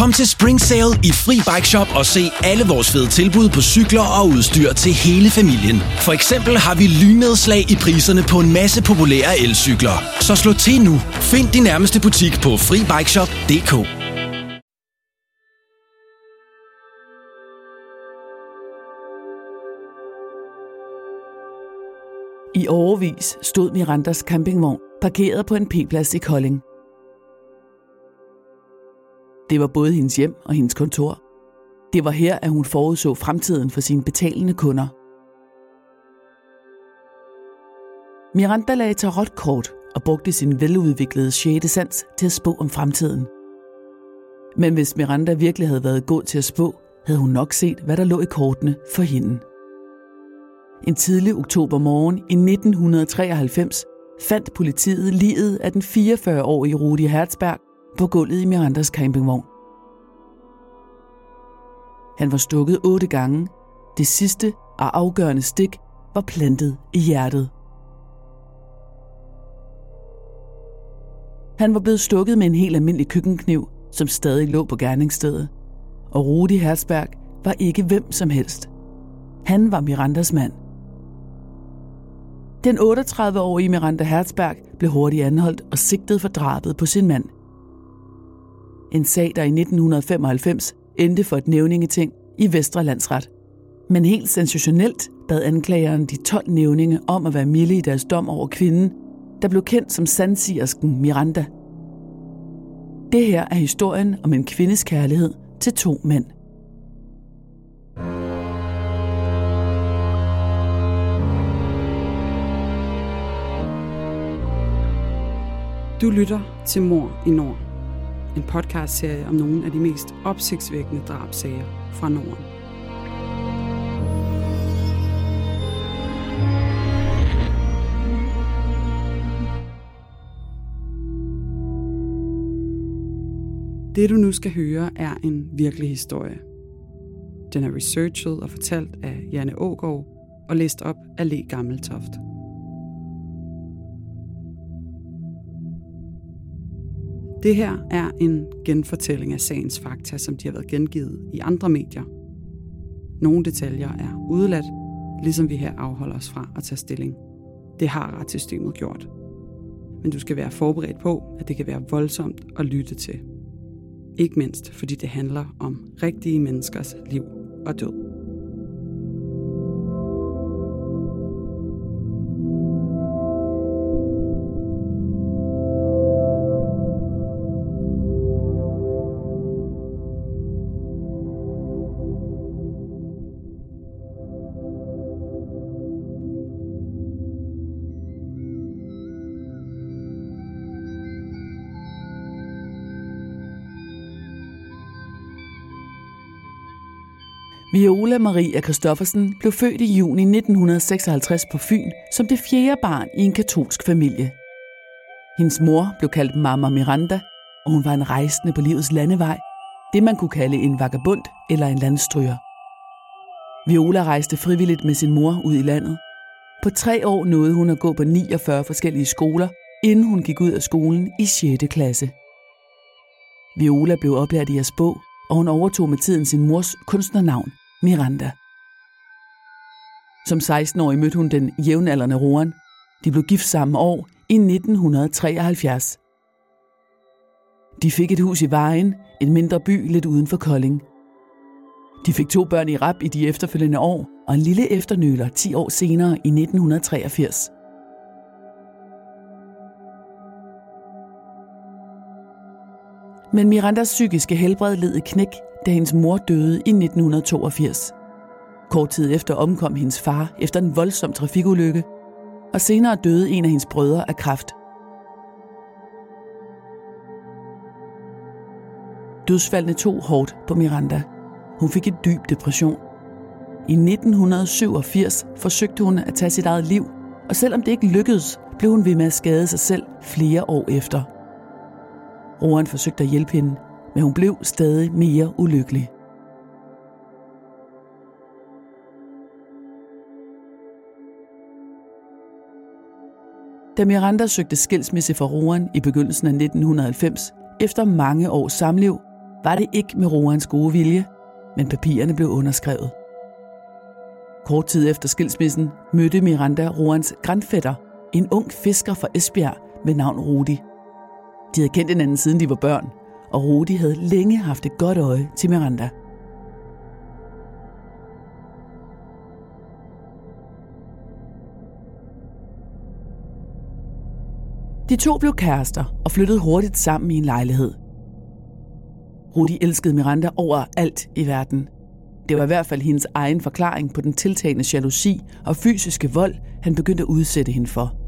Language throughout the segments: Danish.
Kom til Spring Sale i Fri Bike Shop og se alle vores fede tilbud på cykler og udstyr til hele familien. For eksempel har vi lynnedslag i priserne på en masse populære elcykler. Så slå til nu. Find din nærmeste butik på FriBikeShop.dk. I overvis stod Mirandas campingvogn parkeret på en P-plads i Kolding. Det var både hendes hjem og hendes kontor. Det var her, at hun forudså fremtiden for sine betalende kunder. Miranda lagde tarotkort og brugte sin veludviklede 6. sans til at spå om fremtiden. Men hvis Miranda virkelig havde været god til at spå, havde hun nok set, hvad der lå i kortene for hende. En tidlig oktobermorgen i 1993 fandt politiet livet af den 44-årige Rudi Herzberg på gulvet i Mirandas campingvogn. Han var stukket otte gange. Det sidste og afgørende stik var plantet i hjertet. Han var blevet stukket med en helt almindelig køkkenkniv, som stadig lå på gerningsstedet. Og Rudi Herzberg var ikke hvem som helst. Han var Mirandas mand. Den 38-årige Miranda Herzberg blev hurtigt anholdt og sigtet for drabet på sin mand. En sag, der i 1995 endte for et nævningeting i Vestre Landsret. Men helt sensationelt bad anklageren de 12 nævninge om at være milde i deres dom over kvinden, der blev kendt som sandsigersken Miranda. Det her er historien om en kvindes kærlighed til to mænd. Du lytter til Mor i Nord. En podcastserie om nogle af de mest opsigtsvækkende drabsager fra Norden. Det du nu skal høre er en virkelig historie. Den er researchet og fortalt af Janne Ågaard og læst op af Le Gammeltoft. Det her er en genfortælling af sagens fakta, som de har været gengivet i andre medier. Nogle detaljer er udeladt, ligesom vi her afholder os fra at tage stilling. Det har retssystemet gjort. Men du skal være forberedt på, at det kan være voldsomt at lytte til. Ikke mindst fordi det handler om rigtige menneskers liv og død. Viola Maria Christoffersen blev født i juni 1956 på Fyn som det fjerde barn i en katolsk familie. Hendes mor blev kaldt Mama Miranda, og hun var en rejsende på livets landevej, det man kunne kalde en vagabund eller en landstryger. Viola rejste frivilligt med sin mor ud i landet. På tre år nåede hun at gå på 49 forskellige skoler, inden hun gik ud af skolen i 6. klasse. Viola blev oplært i at spå, og hun overtog med tiden sin mors kunstnernavn, Miranda. Som 16-årig mødte hun den jævnaldrende Roan. De blev gift samme år i 1973. De fik et hus i Vejen, en mindre by lidt uden for Kolding. De fik to børn i rap i de efterfølgende år, og en lille efternøler 10 år senere i 1983. Men Mirandas psykiske helbred led et knæk, da hendes mor døde i 1982. Kort tid efter omkom hendes far efter en voldsom trafikulykke, og senere døde en af hendes brødre af kræft. Dødsfaldene tog hårdt på Miranda. Hun fik en dyb depression. I 1987 forsøgte hun at tage sit eget liv, og selvom det ikke lykkedes, blev hun ved med at skade sig selv flere år efter. Rohan forsøgte at hjælpe hende, men hun blev stadig mere ulykkelig. Da Miranda søgte skilsmisse fra Roan i begyndelsen af 1990, efter mange års samliv, var det ikke med Roans gode vilje, men papirerne blev underskrevet. Kort tid efter skilsmissen mødte Miranda Roans grandfætter, en ung fisker fra Esbjerg ved navn Rudi. De havde kendt hinanden siden de var børn, og Rudi havde længe haft et godt øje til Miranda. De to blev kærester og flyttede hurtigt sammen i en lejlighed. Rudi elskede Miranda over alt i verden. Det var i hvert fald hendes egen forklaring på den tiltagende jalousi og fysiske vold, han begyndte at udsætte hende for.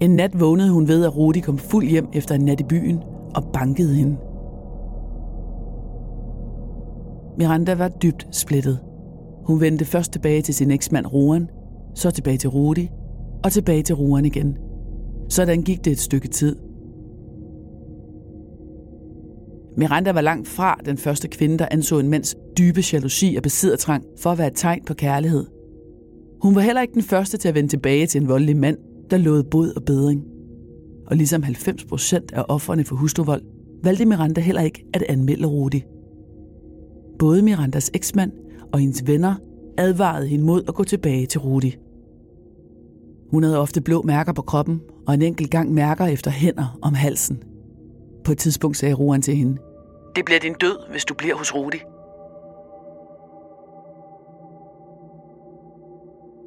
En nat vågnede hun ved, at Rudi kom fuld hjem efter en nat i byen og bankede hende. Miranda var dybt splittet. Hun vendte først tilbage til sin eksmand Roan, så tilbage til Rudi, og tilbage til Roan igen. Sådan gik det et stykke tid. Miranda var langt fra den første kvinde, der anså en mands dybe jalousi og besiddertrang for at være et tegn på kærlighed. Hun var heller ikke den første til at vende tilbage til en voldelig mand, der lovede bod og bedring. Og ligesom 90 procent af offerne for hustruvold, valgte Miranda heller ikke at anmelde Rudi. Både Mirandas eksmand og hendes venner advarede hende mod at gå tilbage til Rudi. Hun havde ofte blå mærker på kroppen, og en enkelt gang mærker efter hænder om halsen. På et tidspunkt sagde Roan til hende, Det bliver din død, hvis du bliver hos Rudi.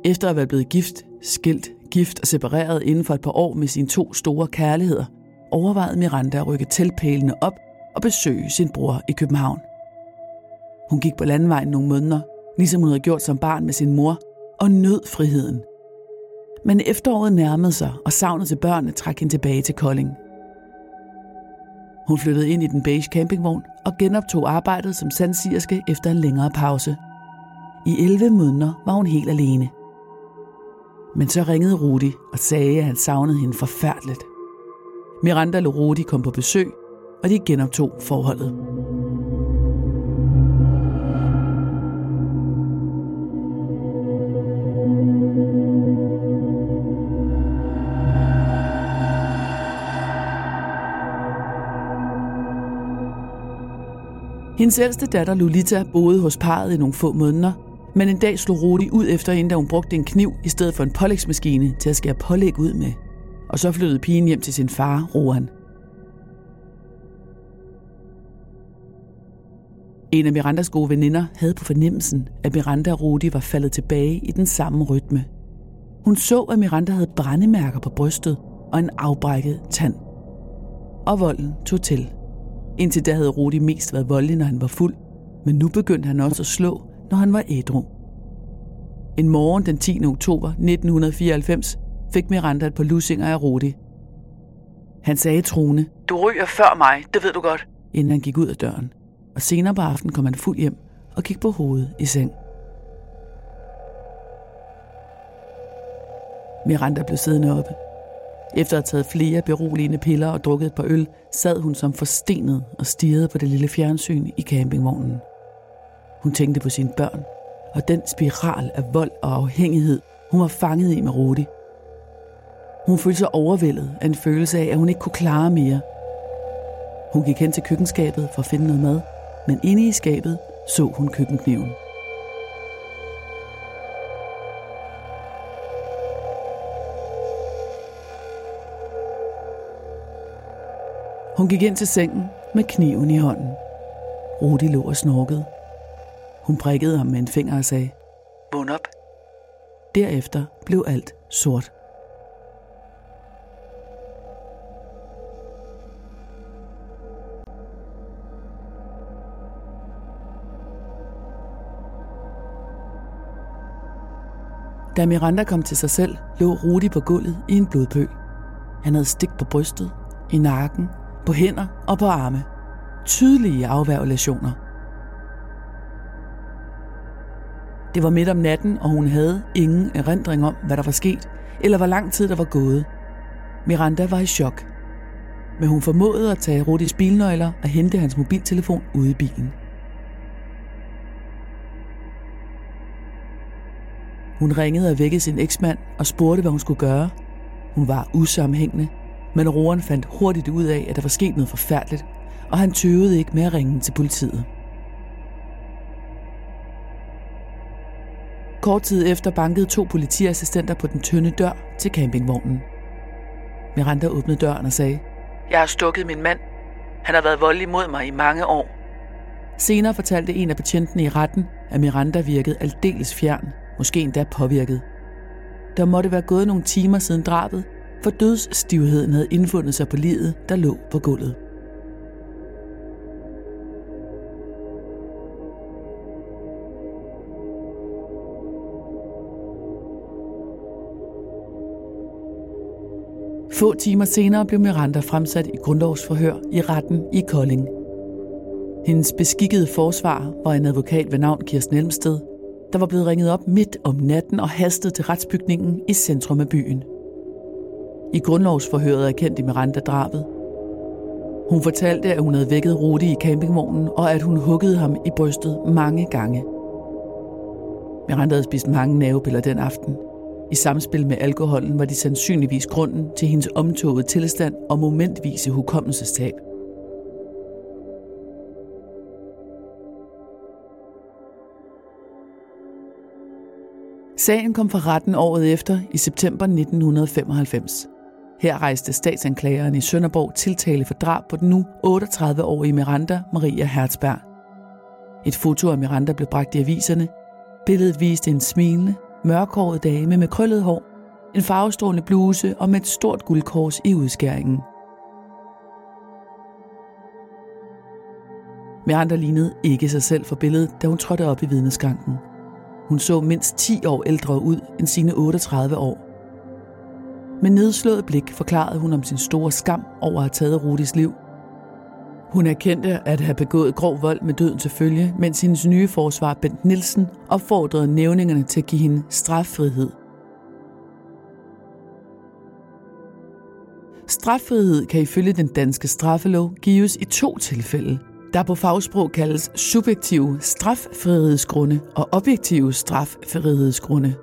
Efter at være blevet gift, skilt, gift og separeret inden for et par år med sine to store kærligheder, overvejede Miranda at rykke teltpælene op og besøge sin bror i København. Hun gik på landvejen nogle måneder, ligesom hun havde gjort som barn med sin mor, og nød friheden. Men efteråret nærmede sig, og savnet til børnene trak hende tilbage til Kolding. Hun flyttede ind i den beige campingvogn og genoptog arbejdet som sandsierske efter en længere pause. I 11 måneder var hun helt alene. Men så ringede Rudi og sagde, at han savnede hende forfærdeligt. Miranda lå Rudi kom på besøg, og de genoptog forholdet. Hendes ældste datter Lolita boede hos parret i nogle få måneder, men en dag slog Rudi ud efter hende, da hun brugte en kniv i stedet for en pålægsmaskine til at skære pålæg ud med. Og så flyttede pigen hjem til sin far, Rohan. En af Mirandas gode veninder havde på fornemmelsen, at Miranda og Rudi var faldet tilbage i den samme rytme. Hun så, at Miranda havde brændemærker på brystet og en afbrækket tand. Og volden tog til. Indtil da havde Rudi mest været voldelig, når han var fuld, men nu begyndte han også at slå, når han var ædru. En morgen den 10. oktober 1994 fik Miranda et par lusinger af Rudi. Han sagde truende, Du ryger før mig, det ved du godt, inden han gik ud af døren. Og senere på aftenen kom han fuld hjem og gik på hovedet i seng. Miranda blev siddende oppe. Efter at have taget flere beroligende piller og drukket et par øl, sad hun som forstenet og stirrede på det lille fjernsyn i campingvognen. Hun tænkte på sine børn, og den spiral af vold og afhængighed, hun var fanget i med Rudi. Hun følte sig overvældet af en følelse af, at hun ikke kunne klare mere. Hun gik hen til køkkenskabet for at finde noget mad, men inde i skabet så hun køkkenkniven. Hun gik ind til sengen med kniven i hånden. Rudi lå og snorkede. Hun prikkede ham med en finger og sagde, Vågn op. Derefter blev alt sort. Da Miranda kom til sig selv, lå Rudi på gulvet i en blodpøl. Han havde stik på brystet, i nakken, på hænder og på arme. Tydelige afværgelationer – Det var midt om natten, og hun havde ingen erindring om, hvad der var sket, eller hvor lang tid der var gået. Miranda var i chok. Men hun formåede at tage Rudis bilnøgler og hente hans mobiltelefon ude i bilen. Hun ringede og vækkede sin eksmand og spurgte, hvad hun skulle gøre. Hun var usammenhængende, men Roren fandt hurtigt ud af, at der var sket noget forfærdeligt, og han tøvede ikke med at ringe til politiet. Kort tid efter bankede to politiassistenter på den tynde dør til campingvognen. Miranda åbnede døren og sagde, Jeg har stukket min mand. Han har været voldelig mod mig i mange år. Senere fortalte en af betjentene i retten, at Miranda virkede aldeles fjern, måske endda påvirket. Der måtte være gået nogle timer siden drabet, for dødsstivheden havde indfundet sig på livet, der lå på gulvet. Få timer senere blev Miranda fremsat i grundlovsforhør i retten i Kolding. Hendes beskikkede forsvar var en advokat ved navn Kirsten Elmsted, der var blevet ringet op midt om natten og hastet til retsbygningen i centrum af byen. I grundlovsforhøret erkendte Miranda drabet. Hun fortalte, at hun havde vækket Rudi i campingvognen, og at hun huggede ham i brystet mange gange. Miranda havde spist mange nervepiller den aften. I samspil med alkoholen var de sandsynligvis grunden til hendes omtogede tilstand og momentvise hukommelsestab. Sagen kom for retten året efter i september 1995. Her rejste statsanklageren i Sønderborg tiltale for drab på den nu 38-årige Miranda Maria Hertzberg. Et foto af Miranda blev bragt i aviserne. Billedet viste en smilende, mørkhåret dame med krøllet hår, en farvestrålende bluse og med et stort guldkors i udskæringen. Miranda lignede ikke sig selv for billedet, da hun trådte op i vidneskanken. Hun så mindst 10 år ældre ud end sine 38 år. Med nedslået blik forklarede hun om sin store skam over at have taget Rudis liv. Hun erkendte at have begået grov vold med døden til følge, mens hendes nye forsvar Bent Nielsen opfordrede nævningerne til at give hende straffrihed. Straffrihed kan ifølge den danske straffelov gives i to tilfælde, der på fagsprog kaldes subjektive straffrihedsgrunde og objektive straffrihedsgrunde.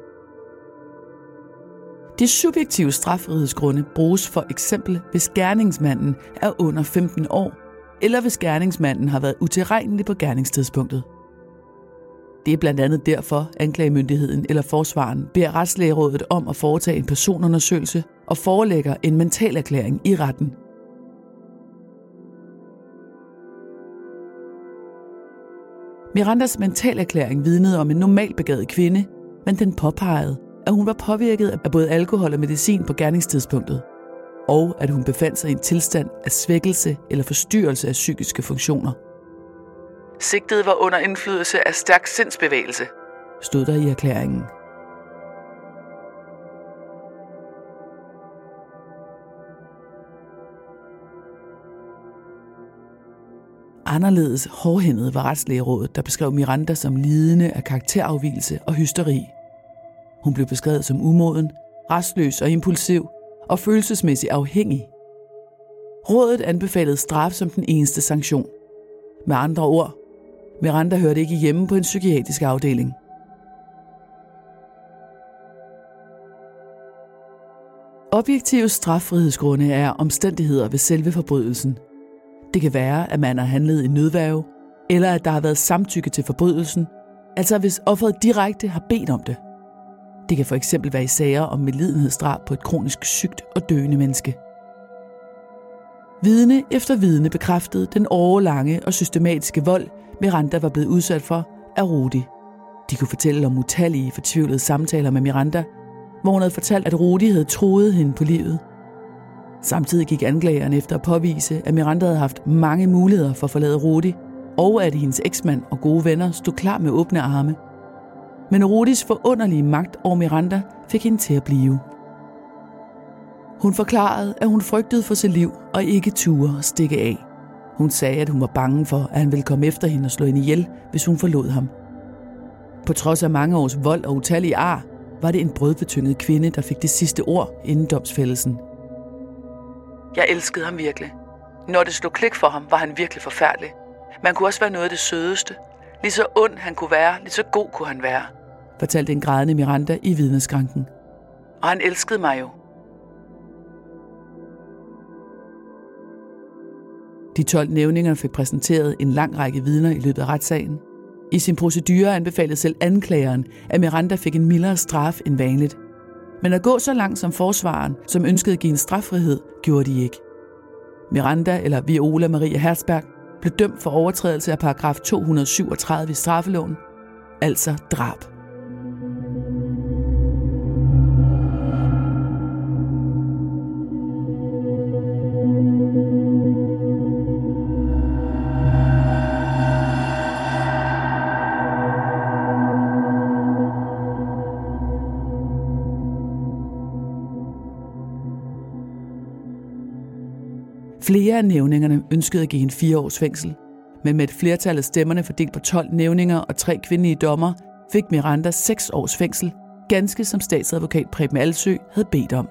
De subjektive straffrihedsgrunde bruges for eksempel, hvis gerningsmanden er under 15 år, eller hvis gerningsmanden har været utilregnelig på gerningstidspunktet. Det er blandt andet derfor, anklagemyndigheden eller forsvaren beder retslægerådet om at foretage en personundersøgelse og forelægger en mentalerklæring i retten – Mirandas mentalerklæring vidnede om en normalbegavet kvinde, men den påpegede, at hun var påvirket af både alkohol og medicin på gerningstidspunktet, og at hun befandt sig i en tilstand af svækkelse eller forstyrrelse af psykiske funktioner. Sigtet var under indflydelse af stærk sindsbevægelse, stod der i erklæringen. Anderledes hårdhændet var retslægerådet, der beskrev Miranda som lidende af karakterafvielse og hysteri. Hun blev beskrevet som umoden, restløs og impulsiv og følelsesmæssigt afhængig. Rådet anbefalede straf som den eneste sanktion. Med andre ord, Miranda hørte ikke hjemme på en psykiatrisk afdeling. Objektive straffrihedsgrunde er omstændigheder ved selve forbrydelsen – det kan være, at man har handlet i nødværve, eller at der har været samtykke til forbrydelsen, altså hvis offeret direkte har bedt om det. Det kan for eksempel være i sager om medlidenhedsdrab på et kronisk sygt og døende menneske. Vidne efter vidne bekræftede den årelange og systematiske vold, Miranda var blevet udsat for af Rudi. De kunne fortælle om utallige fortvivlede samtaler med Miranda, hvor hun havde fortalt, at Rudi havde troet hende på livet – Samtidig gik anklagerne efter at påvise, at Miranda havde haft mange muligheder for at forlade Rudi, og at hendes eksmand og gode venner stod klar med åbne arme. Men Rudis forunderlige magt over Miranda fik hende til at blive. Hun forklarede, at hun frygtede for sit liv og ikke turde stikke af. Hun sagde, at hun var bange for, at han ville komme efter hende og slå hende ihjel, hvis hun forlod ham. På trods af mange års vold og utallige ar, var det en brødbetynget kvinde, der fik det sidste ord inden domsfældelsen – jeg elskede ham virkelig. Når det slog klik for ham, var han virkelig forfærdelig. Man kunne også være noget af det sødeste. Lige så ond han kunne være, lige så god kunne han være, fortalte en grædende Miranda i vidneskranken. Og han elskede mig jo. De 12 nævninger fik præsenteret en lang række vidner i løbet af retssagen. I sin procedure anbefalede selv anklageren, at Miranda fik en mildere straf end vanligt. Men at gå så langt som forsvaren, som ønskede at give en straffrihed, gjorde de ikke. Miranda, eller Viola Maria Herzberg, blev dømt for overtrædelse af paragraf 237 i straffeloven, altså drab. Af nævningerne ønskede at give hende fire års fængsel, men med et flertal af stemmerne fordelt på 12 nævninger og tre kvindelige dommer, fik Miranda 6 års fængsel, ganske som statsadvokat Preben Alsø havde bedt om.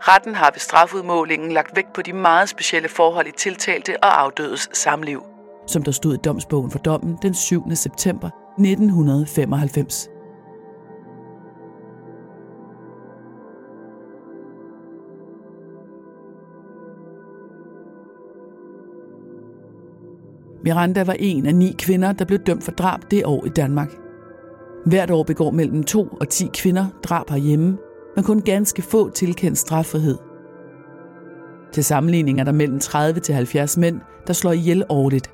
Retten har ved strafudmålingen lagt vægt på de meget specielle forhold i tiltalte og afdødes samliv, som der stod i domsbogen for dommen den 7. september 1995. Miranda var en af ni kvinder, der blev dømt for drab det år i Danmark. Hvert år begår mellem 2 og 10 kvinder drab herhjemme, men kun ganske få tilkendt straffrihed. Til sammenligning er der mellem 30 til 70 mænd, der slår ihjel årligt.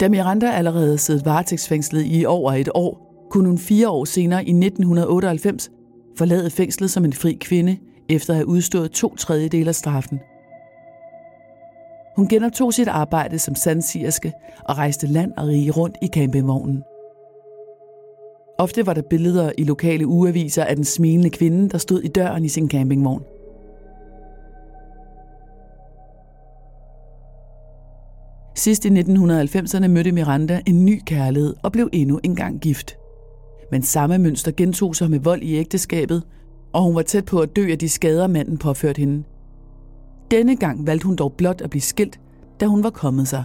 Da Miranda allerede siddet varetægtsfængslet i over et år, kunne hun fire år senere i 1998 forlade fængslet som en fri kvinde, efter at have udstået to tredjedel af straffen. Hun genoptog sit arbejde som sandsigerske og rejste land og rige rundt i campingvognen. Ofte var der billeder i lokale ugeaviser af den smilende kvinde, der stod i døren i sin campingvogn. Sidst i 1990'erne mødte Miranda en ny kærlighed og blev endnu engang gift. Men samme mønster gentog sig med vold i ægteskabet, og hun var tæt på at dø af de skader, manden påførte hende – denne gang valgte hun dog blot at blive skilt, da hun var kommet sig.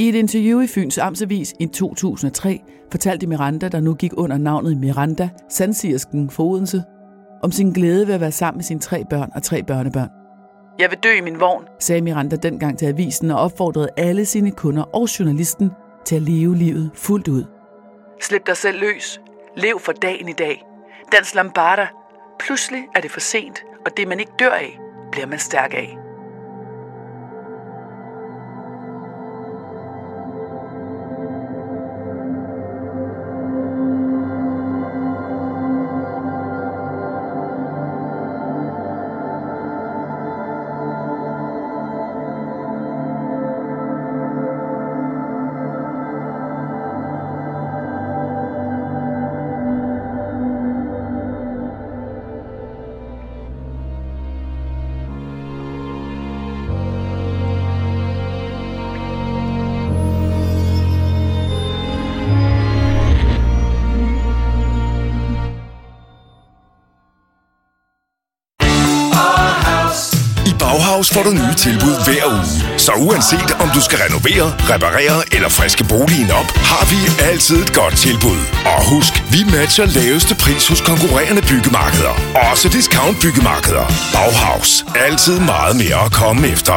I et interview i Fyns Amtsavis i 2003 fortalte Miranda, der nu gik under navnet Miranda, sandsigersken for Odense, om sin glæde ved at være sammen med sine tre børn og tre børnebørn. Jeg vil dø i min vogn, sagde Miranda dengang til avisen og opfordrede alle sine kunder og journalisten til at leve livet fuldt ud. Slip dig selv løs. Lev for dagen i dag. Dans Lambarda. Pludselig er det for sent, og det man ikke dør af, bliver man stærk af. Bauhaus får du nye tilbud hver uge. Så uanset om du skal renovere, reparere eller friske boligen op, har vi altid et godt tilbud. Og husk, vi matcher laveste pris hos konkurrerende byggemarkeder. Også discount byggemarkeder. Bauhaus. Altid meget mere at komme efter.